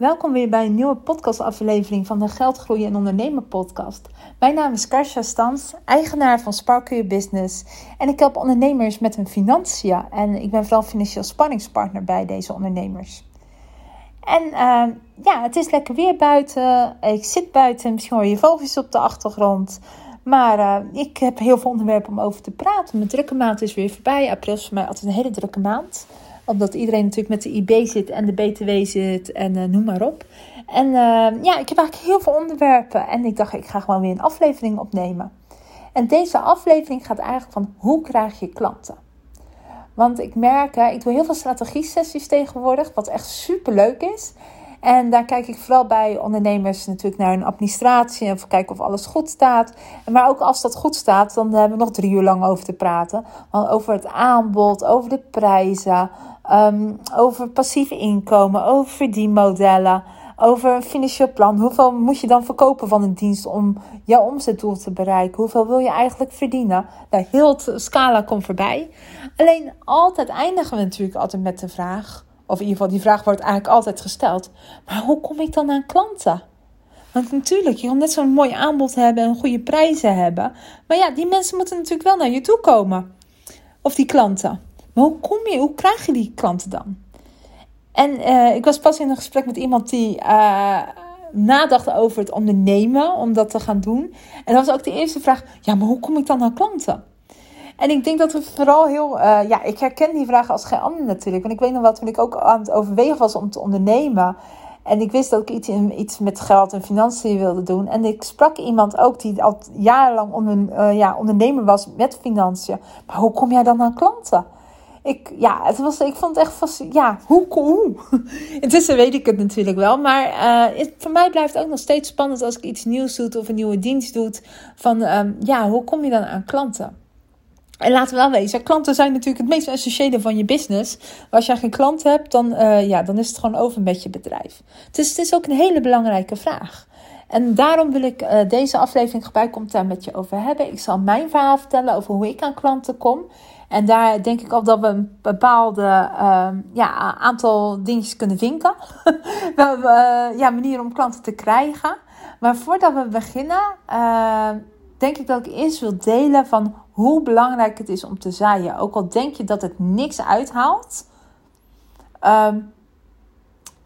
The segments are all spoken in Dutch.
Welkom weer bij een nieuwe podcastaflevering van de Geldgroeien en Ondernemen podcast. Mijn naam is Karsja Stans, eigenaar van Sparkle Your Business. En ik help ondernemers met hun financiën. En ik ben vooral financieel spanningspartner bij deze ondernemers. En uh, ja, het is lekker weer buiten. Ik zit buiten, misschien hoor je vogels op de achtergrond. Maar uh, ik heb heel veel onderwerpen om over te praten. Mijn drukke maand is weer voorbij. April is voor mij altijd een hele drukke maand omdat iedereen natuurlijk met de IB zit en de BTW zit en uh, noem maar op. En uh, ja, ik heb eigenlijk heel veel onderwerpen. En ik dacht, ik ga gewoon weer een aflevering opnemen. En deze aflevering gaat eigenlijk van hoe krijg je klanten? Want ik merk, ik doe heel veel strategie-sessies tegenwoordig, wat echt super leuk is. En daar kijk ik vooral bij ondernemers natuurlijk naar hun administratie en kijken of alles goed staat. Maar ook als dat goed staat, dan hebben we nog drie uur lang over te praten. Over het aanbod, over de prijzen, um, over passief inkomen, over verdienmodellen, over een financieel plan. Hoeveel moet je dan verkopen van een dienst om jouw omzetdoel te bereiken? Hoeveel wil je eigenlijk verdienen? Nou, heel het scala komt voorbij. Alleen altijd eindigen we natuurlijk altijd met de vraag, of in ieder geval die vraag wordt eigenlijk altijd gesteld. Maar hoe kom ik dan aan klanten? Want natuurlijk, je wil net zo'n mooi aanbod hebben en goede prijzen hebben. Maar ja, die mensen moeten natuurlijk wel naar je toe komen. Of die klanten. Hoe kom je, hoe krijg je die klanten dan? En uh, ik was pas in een gesprek met iemand die uh, nadacht over het ondernemen, om dat te gaan doen. En dat was ook de eerste vraag: ja, maar hoe kom ik dan aan klanten? En ik denk dat we vooral heel, uh, ja, ik herken die vraag als geen ander natuurlijk. Want ik weet nog wat, toen ik ook aan het overwegen was om te ondernemen. En ik wist dat ik iets, iets met geld en financiën wilde doen. En ik sprak iemand ook die al jarenlang onder, ja, ondernemer was met financiën. Maar hoe kom jij dan aan klanten? Ik, ja, het was, ik vond het echt ja, hoe, hoe? Intussen weet ik het natuurlijk wel, maar uh, voor mij blijft het ook nog steeds spannend als ik iets nieuws doe of een nieuwe dienst doe. Van, um, ja, hoe kom je dan aan klanten? En laten we wel wezen, klanten zijn natuurlijk het meest essentiële van je business. Als jij geen klant hebt, dan, uh, ja, dan is het gewoon over met je bedrijf. Dus het is ook een hele belangrijke vraag. En daarom wil ik uh, deze aflevering gebruiken daar met je over hebben. Ik zal mijn verhaal vertellen over hoe ik aan klanten kom. En daar denk ik al dat we een bepaalde uh, ja, aantal dingetjes kunnen vinken. we hebben uh, ja, manieren om klanten te krijgen. Maar voordat we beginnen, uh, denk ik dat ik eerst wil delen van hoe belangrijk het is om te zaaien. Ook al denk je dat het niks uithaalt. Ehm,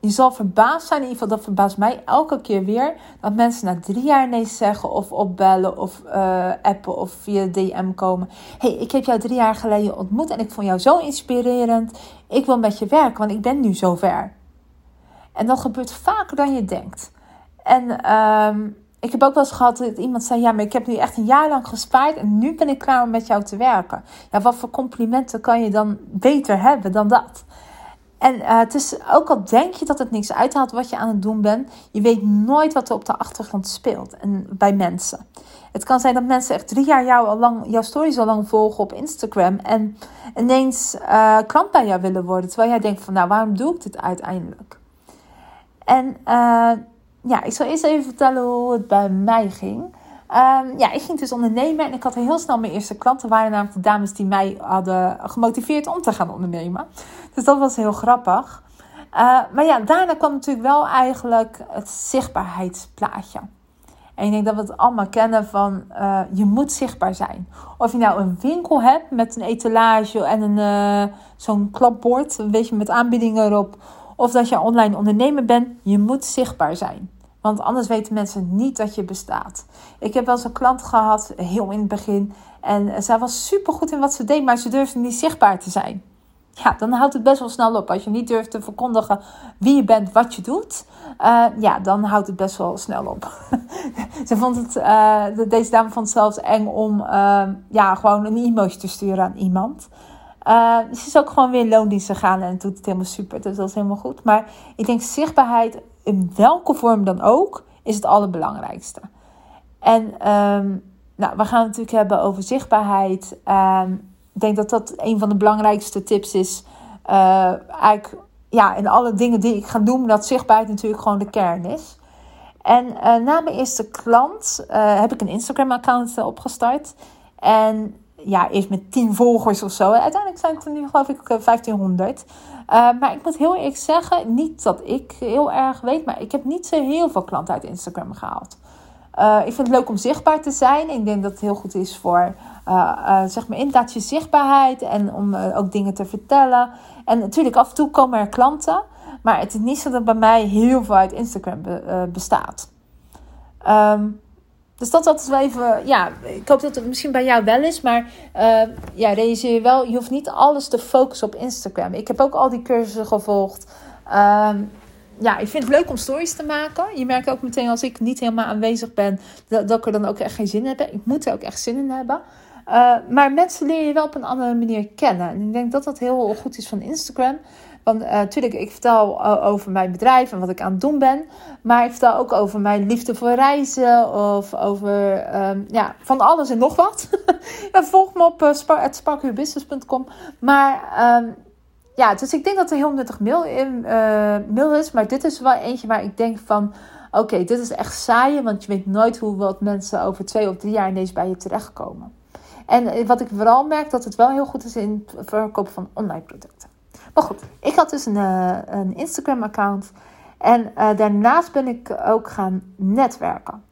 je zal verbaasd zijn, in ieder geval dat verbaast mij elke keer weer, dat mensen na drie jaar nee zeggen of opbellen of uh, appen of via DM komen. hey, ik heb jou drie jaar geleden ontmoet en ik vond jou zo inspirerend. Ik wil met je werken, want ik ben nu zover. En dat gebeurt vaker dan je denkt. En um, ik heb ook wel eens gehad dat iemand zei: Ja, maar ik heb nu echt een jaar lang gespaard en nu ben ik klaar om met jou te werken. Ja, wat voor complimenten kan je dan beter hebben dan dat? En uh, het is, ook al denk je dat het niks uithaalt wat je aan het doen bent, je weet nooit wat er op de achtergrond speelt en bij mensen. Het kan zijn dat mensen echt drie jaar jou al lang, jouw stories al lang volgen op Instagram en ineens uh, klant bij jou willen worden. Terwijl jij denkt van nou, waarom doe ik dit uiteindelijk? En uh, ja, ik zal eerst even vertellen hoe het bij mij ging. Um, ja, ik ging dus ondernemen en ik had heel snel mijn eerste klanten. waren namelijk de dames die mij hadden gemotiveerd om te gaan ondernemen. Dus dat was heel grappig. Uh, maar ja, daarna kwam natuurlijk wel eigenlijk het zichtbaarheidsplaatje. En ik denk dat we het allemaal kennen van uh, je moet zichtbaar zijn. Of je nou een winkel hebt met een etalage en een, uh, zo'n klapbord, een beetje met aanbiedingen erop. Of dat je online ondernemer bent, je moet zichtbaar zijn. Want anders weten mensen niet dat je bestaat. Ik heb wel eens een klant gehad, heel in het begin. En zij was super goed in wat ze deed, maar ze durfde niet zichtbaar te zijn. Ja, dan houdt het best wel snel op. Als je niet durft te verkondigen wie je bent, wat je doet. Uh, ja, dan houdt het best wel snel op. ze vond het, uh, deze dame vond het zelfs eng om uh, ja, gewoon een e-mailtje te sturen aan iemand. ze is ook gewoon weer in loondienst gegaan en doet het helemaal super. Dus dat is helemaal goed. Maar ik denk zichtbaarheid in welke vorm dan ook, is het allerbelangrijkste. En um, nou, we gaan het natuurlijk hebben over zichtbaarheid. Um, ik denk dat dat een van de belangrijkste tips is. Uh, eigenlijk, ja, in alle dingen die ik ga doen, dat zichtbaarheid natuurlijk gewoon de kern is. En uh, na mijn eerste klant uh, heb ik een Instagram-account opgestart. En ja, eerst met 10 volgers of zo. Uiteindelijk zijn het er nu geloof ik 1500. Uh, maar ik moet heel eerlijk zeggen, niet dat ik heel erg weet, maar ik heb niet zo heel veel klanten uit Instagram gehaald. Uh, ik vind het leuk om zichtbaar te zijn. Ik denk dat het heel goed is voor uh, zeg maar inderdaad je zichtbaarheid en om ook dingen te vertellen. En natuurlijk, af en toe komen er klanten, maar het is niet zo dat bij mij heel veel uit Instagram be, bestaat. Um, dus dat altijd wel even, ja, ik hoop dat het misschien bij jou wel is, maar uh, ja, realiseer je wel, je hoeft niet alles te focussen op Instagram. Ik heb ook al die cursussen gevolgd. Um, ja, ik vind het leuk om stories te maken. Je merkt ook meteen als ik niet helemaal aanwezig ben, dat, dat ik er dan ook echt geen zin in heb. Ik moet er ook echt zin in hebben. Uh, maar mensen leer je wel op een andere manier kennen. En ik denk dat dat heel goed is van Instagram. Want natuurlijk, uh, ik vertel uh, over mijn bedrijf en wat ik aan het doen ben. Maar ik vertel ook over mijn liefde voor reizen. Of over um, ja, van alles en nog wat. volg me op uh. Maar um, ja, dus ik denk dat er heel nuttig mail, in, is. Maar dit is wel eentje waar ik denk van... Oké, dit is echt saai. Want je weet nooit hoe wat mensen over twee of drie jaar ineens bij je terechtkomen. En wat ik vooral merk, dat het wel heel goed is in het verkopen van online producten. Maar goed, ik had dus een, uh, een Instagram-account. En uh, daarnaast ben ik ook gaan netwerken.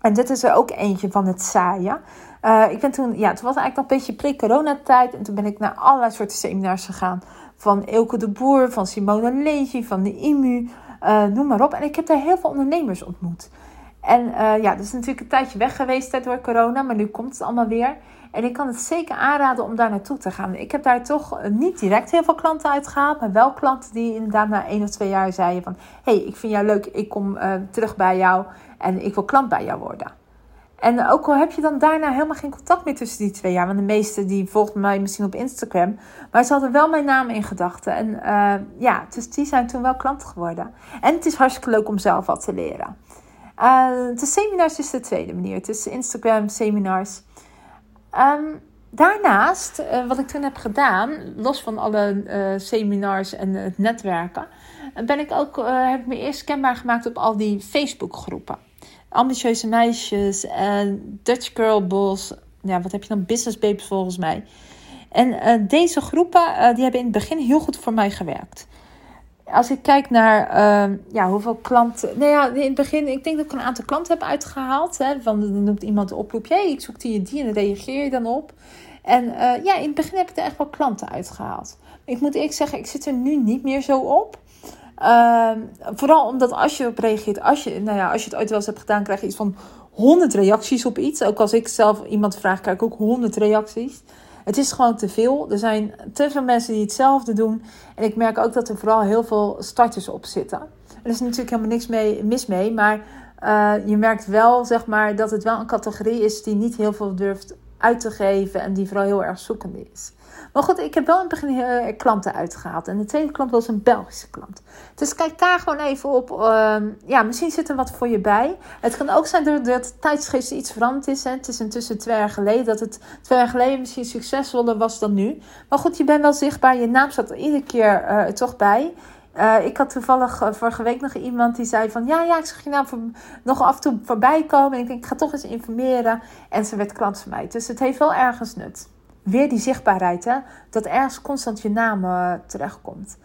En dit is er ook eentje van het saaien. Uh, ik ben toen, ja, het was eigenlijk nog een beetje pre-coronatijd. En toen ben ik naar allerlei soorten seminars gegaan. Van Elke de Boer, van Simone Levy, van de IMU, noem maar op. En ik heb daar heel veel ondernemers ontmoet. En ja, dat is natuurlijk een tijdje weg geweest door corona, maar nu komt het allemaal weer. En ik kan het zeker aanraden om daar naartoe te gaan. Ik heb daar toch niet direct heel veel klanten uitgehaald. Maar wel klanten die inderdaad na één of twee jaar zeiden van... hey, ik vind jou leuk, ik kom uh, terug bij jou en ik wil klant bij jou worden. En ook al heb je dan daarna helemaal geen contact meer tussen die twee jaar. Want de meeste die volgden mij misschien op Instagram. Maar ze hadden wel mijn naam in gedachten. En uh, ja, dus die zijn toen wel klant geworden. En het is hartstikke leuk om zelf wat te leren. Uh, de seminars is de tweede manier. Is Instagram seminars. Um, daarnaast, uh, wat ik toen heb gedaan, los van alle uh, seminars en het netwerken, ben ik ook, heb ik me eerst kenbaar gemaakt op al die Facebookgroepen. Ambitieuze meisjes en Dutch Girl Boss. Ja, wat heb je dan? Business Babes volgens mij. En deze groepen, die hebben in het begin heel goed voor mij gewerkt als ik kijk naar uh, ja, hoeveel klanten. Nou ja, in het begin, ik denk dat ik een aantal klanten heb uitgehaald. Hè, van, dan noemt iemand de oproep. Hey, ik zoek die die en dan reageer je dan op. En uh, ja, in het begin heb ik er echt wel klanten uitgehaald. Ik moet eerlijk zeggen, ik zit er nu niet meer zo op. Uh, vooral omdat als je op reageert, als je, nou ja, als je het ooit wel eens hebt gedaan, krijg je iets van 100 reacties op iets. Ook als ik zelf iemand vraag, krijg ik ook 100 reacties. Het is gewoon te veel. Er zijn te veel mensen die hetzelfde doen. En ik merk ook dat er vooral heel veel starters op zitten. Er is natuurlijk helemaal niks mee, mis mee. Maar uh, je merkt wel zeg maar, dat het wel een categorie is die niet heel veel durft uit te geven. En die vooral heel erg zoekende is. Maar goed, ik heb wel in het begin uh, klanten uitgehaald. En de tweede klant was een Belgische klant. Dus kijk daar gewoon even op. Uh, ja, misschien zit er wat voor je bij. Het kan ook zijn dat het tijdsgeest iets veranderd is. Hè. Het is intussen twee jaar geleden. Dat het twee jaar geleden misschien succesvoller was dan nu. Maar goed, je bent wel zichtbaar. Je naam staat er iedere keer uh, toch bij. Uh, ik had toevallig vorige week nog iemand die zei van... Ja, ja, ik zag je naam nog af en toe voorbij komen. En ik denk, ik ga toch eens informeren. En ze werd klant van mij. Dus het heeft wel ergens nut weer die zichtbaarheid, hè? dat ergens constant je naam uh, terechtkomt.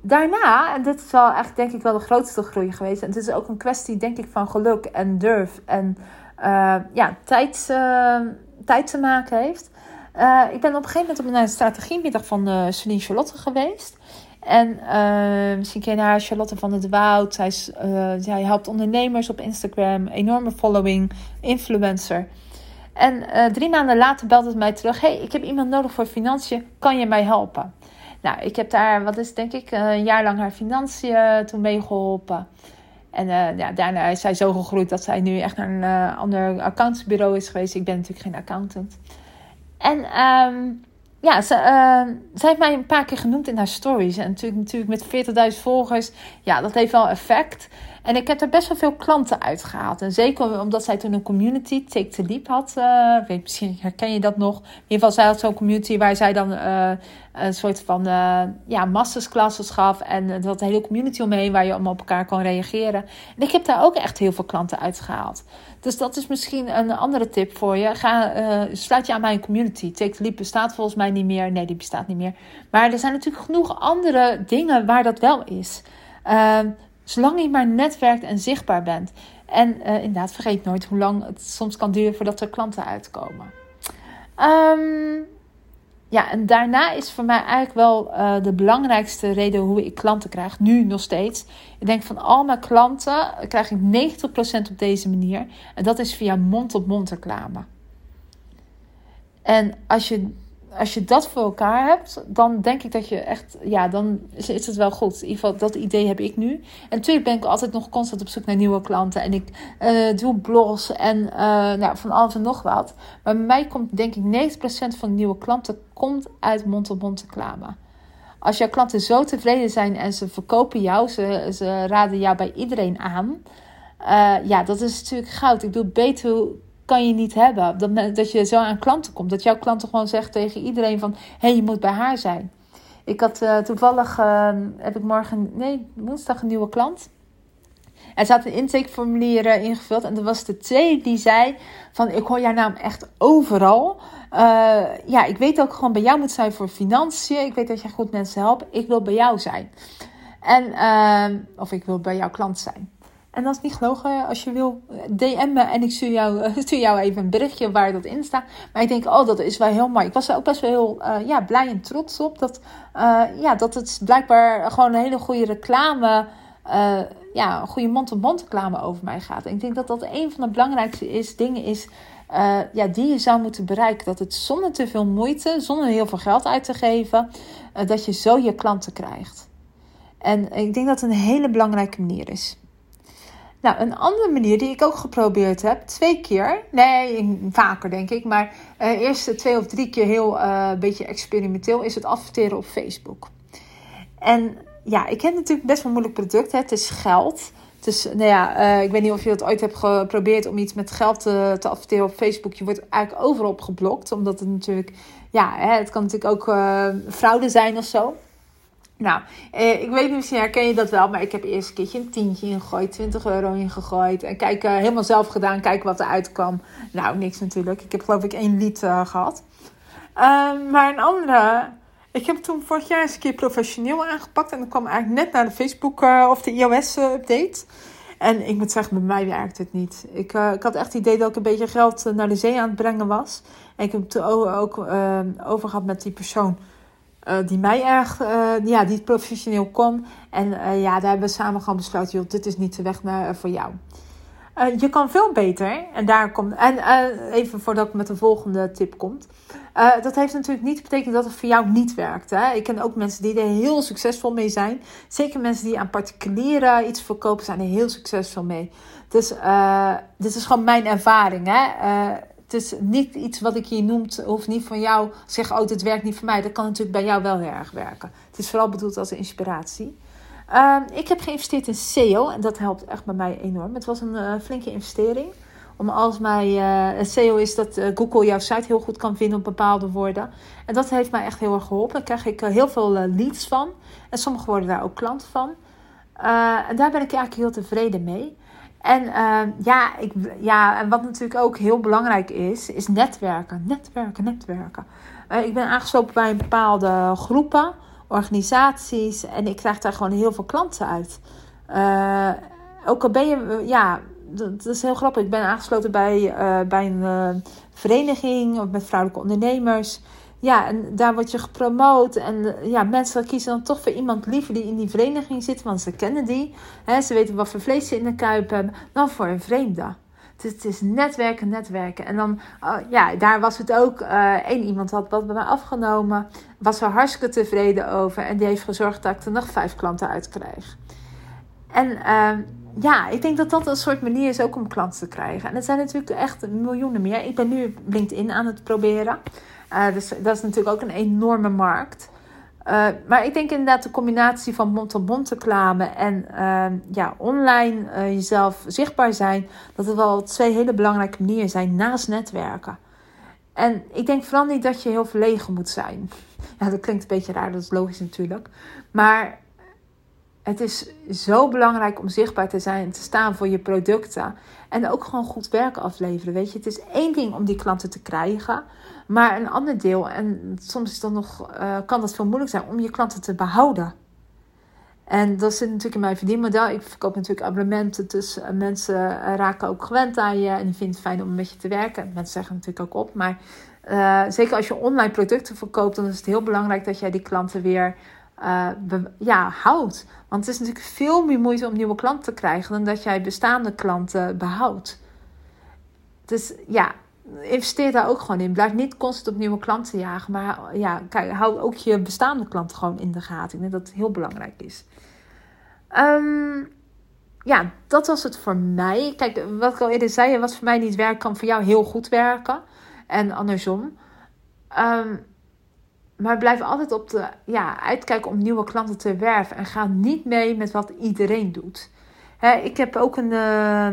Daarna, en dit is wel echt denk ik wel de grootste groei geweest, en het is ook een kwestie denk ik van geluk en durf en uh, ja, tijd, tijd te maken heeft. ik ben op een gegeven moment op een strategiemiddag van uh, Celine Charlotte geweest. En misschien ken je haar, Charlotte van het Woud. Zij, zij helpt ondernemers op Instagram, enorme following, influencer. En uh, drie maanden later belde het mij terug: hey, ik heb iemand nodig voor financiën. Kan je mij helpen? Nou, ik heb daar, wat is denk ik, een jaar lang haar financiën toen meegeholpen. En ja, daarna is zij zo gegroeid dat zij nu echt naar een ander accountantsbureau is geweest. Ik ben natuurlijk geen accountant. En um, ja, ze, uh, ze heeft mij een paar keer genoemd in haar stories. En natuurlijk, natuurlijk met 40.000 volgers, ja, dat heeft wel effect. En ik heb er best wel veel klanten uitgehaald. En zeker omdat zij toen een community, Take the Leap, had. Uh, weet, misschien herken je dat nog. In ieder geval, zij had zo'n community waar zij dan uh, een soort van uh, ja, masterclasses gaf. En er had een hele community omheen waar je allemaal op elkaar kon reageren. En ik heb daar ook echt heel veel klanten uitgehaald. Dus dat is misschien een andere tip voor je. Ga, sluit je aan mijn community. Take the Leap bestaat volgens mij niet meer. Nee, die bestaat niet meer. Maar er zijn natuurlijk genoeg andere dingen waar dat wel is. Ehm, Zolang je maar netwerkt en zichtbaar bent. En uh, inderdaad, vergeet nooit hoe lang het soms kan duren voordat er klanten uitkomen. Um, ja, en daarna is voor mij eigenlijk wel uh, de belangrijkste reden hoe ik klanten krijg. Nu nog steeds. Ik denk van al mijn klanten krijg ik 90% op deze manier. En dat is via mond-op-mond -mond reclame. En als je als je dat voor elkaar hebt, dan denk ik dat je echt, ja, dan is, het wel goed. In ieder geval, dat idee heb ik nu. En natuurlijk ben ik altijd nog constant op zoek naar nieuwe klanten. En ik uh, doe blogs en uh, nou, van alles en nog wat. Maar bij mij komt, denk ik, 90% van de nieuwe klanten komt uit mond-op-mond reclame. Als jouw klanten zo tevreden zijn en ze verkopen jou, ze, ze raden jou bij iedereen aan. Uh, ja, dat is natuurlijk goud. Ik doe beter kan je niet hebben. Dat, dat je zo aan klanten komt. Dat jouw klanten gewoon zegt tegen iedereen van... hé, hey, je moet bij haar zijn. Ik had uh, toevallig... Uh, heb ik morgen... Nee, woensdag een nieuwe klant. Er zat een intakeformulier uh, ingevuld. En er was de twee die zei van... Ik hoor jouw naam echt overal. ja, ik weet ook gewoon bij jou moet zijn voor financiën. Ik weet dat jij goed mensen helpt. Ik wil bij jou zijn. En, of ik wil bij jouw klant zijn. En dat is niet gelogen. Als je wil, DM me en ik stuur jou, stuur jou even een berichtje waar dat in staat. Maar ik denk, oh, dat is wel heel mooi. Ik was er ook best wel heel uh, ja, blij en trots op. Dat, uh, ja, dat het blijkbaar gewoon een hele goede reclame, uh, ja, een goede mond-op-mond reclame over mij gaat. En ik denk dat dat een van de belangrijkste is, dingen is ja, die je zou moeten bereiken. Dat het zonder te veel moeite, zonder heel veel geld uit te geven, dat je zo je klanten krijgt. En ik denk dat het een hele belangrijke manier is. Nou, een andere manier die ik ook geprobeerd heb, twee keer, nee, vaker denk ik, maar uh, eerst twee of drie keer heel uh, beetje experimenteel, is het adverteren op Facebook. En ja, ik heb natuurlijk best wel moeilijk product, hè. het is geld. Dus nou ja, uh, ik weet niet of je het ooit hebt geprobeerd om iets met geld te, te adverteren op Facebook. Je wordt eigenlijk overal geblokt, omdat het natuurlijk, ja, hè, het kan natuurlijk ook fraude zijn of zo. Nou, eh, ik weet niet, misschien herken je dat wel, maar ik heb eerst een keertje een tientje ingegooid, 20 euro ingegooid. En kijk, uh, helemaal zelf gedaan, kijken wat eruit kwam. Nou, niks natuurlijk. Ik heb geloof ik één lied gehad. Uh, maar een andere, ik heb toen vorig jaar eens een keer professioneel aangepakt. En dat kwam eigenlijk net naar de Facebook eh, of de iOS-update. En ik moet zeggen, bij mij werkt het niet. Ik, ik had echt het idee dat ik een beetje geld naar de zee aan het brengen was. En ik heb het ook over gehad met die persoon die mij erg, uh, ja, die professioneel kon. En uh, ja, daar hebben we samen gewoon besloten, joh, dit is niet de weg naar, voor jou. je kan veel beter. En daar komt. En even voordat ik met de volgende tip komt. dat heeft natuurlijk niet betekend dat het voor jou niet werkt. Hè? Ik ken ook mensen die er heel succesvol mee zijn. Zeker mensen die aan particulieren iets verkopen, zijn er heel succesvol mee. Dus dit is gewoon mijn ervaring. Hè? Het is niet iets wat ik hier noemt, hoeft niet van jou zeggen, oh, dit werkt niet voor mij. Dat kan natuurlijk bij jou wel heel erg werken. Het is vooral bedoeld als inspiratie. Uh, ik heb geïnvesteerd in SEO en dat helpt echt bij mij enorm. Het was een uh, flinke investering. Om als mij, uh, SEO is dat uh, Google jouw site heel goed kan vinden op bepaalde woorden. En dat heeft mij echt heel erg geholpen. Daar krijg ik heel veel leads van. En sommige worden daar ook klant van. en daar ben ik eigenlijk heel tevreden mee. En uh, ja, ik, ja, en wat natuurlijk ook heel belangrijk is, is netwerken. Netwerken, netwerken. Uh, ik ben aangesloten bij een bepaalde groepen, organisaties. En ik krijg daar gewoon heel veel klanten uit. Uh, ook al ben je, ja, dat, is heel grappig. Ik ben aangesloten bij, bij een vereniging met vrouwelijke ondernemers. Ja, en daar word je gepromoot. En ja, mensen kiezen dan toch voor iemand liever die in die vereniging zit, want ze kennen die. Hè, ze weten wat voor vlees ze in de kuip hebben, dan voor een vreemde. Het, het is netwerken, netwerken. En dan, uh, ja, daar was het ook. Uh, één iemand had wat bij mij afgenomen. Was er hartstikke tevreden over. En die heeft gezorgd dat ik er nog vijf klanten uit. En ja, ik denk dat dat een soort manier is ook om klanten te krijgen. En het zijn natuurlijk echt miljoenen meer. Ik ben nu LinkedIn aan het proberen. Dus dat is natuurlijk ook een enorme markt. maar ik denk inderdaad de combinatie van mond-tot-mond reclame en ehm, ja, online jezelf zichtbaar zijn, dat het wel twee hele belangrijke manieren zijn naast netwerken. En ik denk vooral niet dat je heel verlegen moet zijn. Ja, dat klinkt een beetje raar, dat is logisch natuurlijk. Maar het is zo belangrijk om zichtbaar te zijn en te staan voor je producten. En ook gewoon goed werk afleveren. Weet je, het is één ding om die klanten te krijgen. Maar een ander deel, en soms is dat nog, uh, kan dat veel moeilijk zijn om je klanten te behouden. En dat zit natuurlijk in mijn verdienmodel. Ik verkoop natuurlijk abonnementen, dus eh, mensen eh, raken ook gewend aan je en die vinden het fijn om met je te werken. Mensen zeggen natuurlijk ook op, maar zeker als je online producten verkoopt, dan is het heel belangrijk dat jij die klanten weer ja, houdt. Want het is natuurlijk veel meer moeite om nieuwe klanten te krijgen dan dat jij bestaande klanten behoudt. Dus ja, investeer daar ook gewoon in. Blijf niet constant op nieuwe klanten jagen. Maar ja, kijk, hou ook je bestaande klanten gewoon in de gaten. Ik denk dat heel belangrijk is. Um, ja, dat was het voor mij. Kijk, wat ik al eerder zei, wat voor mij niet werkt, kan voor jou heel goed werken. En andersom. Um, maar blijf altijd op de ja, uitkijken om nieuwe klanten te werven. En ga niet mee met wat iedereen doet. ik heb ook een. Uh,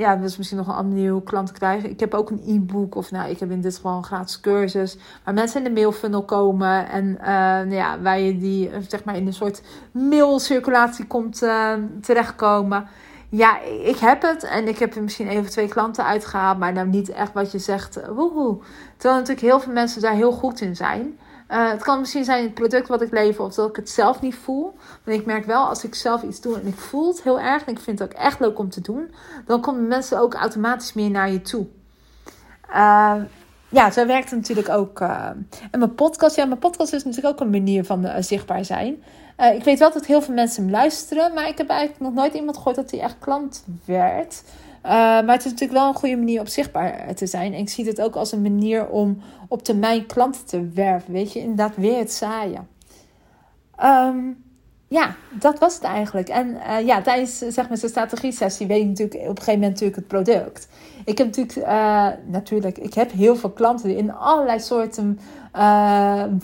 ja, dat is misschien nog een nieuwe klant krijgen. Ik heb ook een e-book. Of nou, ik heb in dit geval een gratis cursus. Waar mensen in de mailfunnel komen. En uh, ja, waar je die eh, zeg maar in een soort mailcirculatie komt uh, terechtkomen. Ja, ik heb het. En ik heb er misschien even twee klanten uitgehaald. Maar nou niet echt wat je zegt. Woehoe. Terwijl natuurlijk heel veel mensen daar heel goed in zijn. Uh, het kan misschien zijn het product wat ik lever of dat ik het zelf niet voel. Maar ik merk wel als ik zelf iets doe en ik voel het heel erg en ik vind het ook echt leuk om te doen, dan komen mensen ook automatisch meer naar je toe. Uh, ja, zo werkt het natuurlijk ook. Uh, en mijn podcast, ja, mijn podcast is natuurlijk ook een manier van zichtbaar zijn. ik weet wel dat heel veel mensen hem luisteren, maar ik heb eigenlijk nog nooit iemand gehoord dat hij echt klant werd. Uh, maar het is natuurlijk wel een goede manier om zichtbaar te zijn. En ik zie het ook als een manier om op termijn klanten te werven. Weet je, inderdaad weer het zaaien. Um, ja, dat was het eigenlijk. En uh, ja, tijdens zeg maar, zijn strategie-sessie weet ik natuurlijk op een gegeven moment natuurlijk het product. Ik heb natuurlijk, uh, natuurlijk, ik heb heel veel klanten in allerlei soorten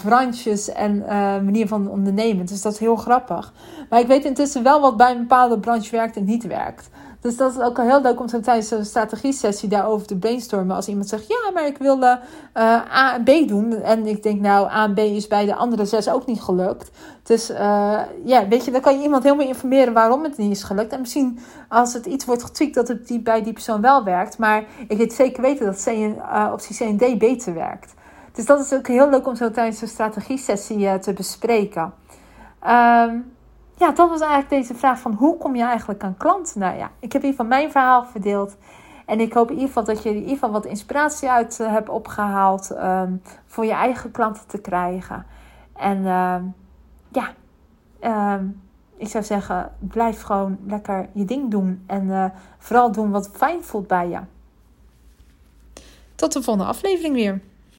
branches en manier van ondernemen. Dus dat is heel grappig. Maar ik weet intussen wel wat bij een bepaalde branche werkt en niet werkt. Dus dat is ook heel leuk om zo tijdens een strategie-sessie daarover te brainstormen. Als iemand zegt, ja, maar ik wil uh, A en B doen. En ik denk, nou, A en B is bij de andere zes ook niet gelukt. Dus uh, ja, weet je, dan kan je iemand helemaal informeren waarom het niet is gelukt. En misschien als het iets wordt getweakt, dat het die, bij die persoon wel werkt. Maar ik weet zeker weten dat C uh, optie C en D beter werkt. Dus dat is ook heel leuk om zo tijdens een strategie-sessie te bespreken. Um, ja, dat was eigenlijk deze vraag van hoe kom je eigenlijk aan klanten? Nou ja, ik heb hier van mijn verhaal verdeeld. En ik hoop in ieder geval dat je in ieder geval wat inspiratie uit uh, hebt opgehaald um, voor je eigen klanten te krijgen. En uh, ja, um, ik zou zeggen, blijf gewoon lekker je ding doen. En uh, vooral doen wat fijn voelt bij je. Tot de volgende aflevering weer.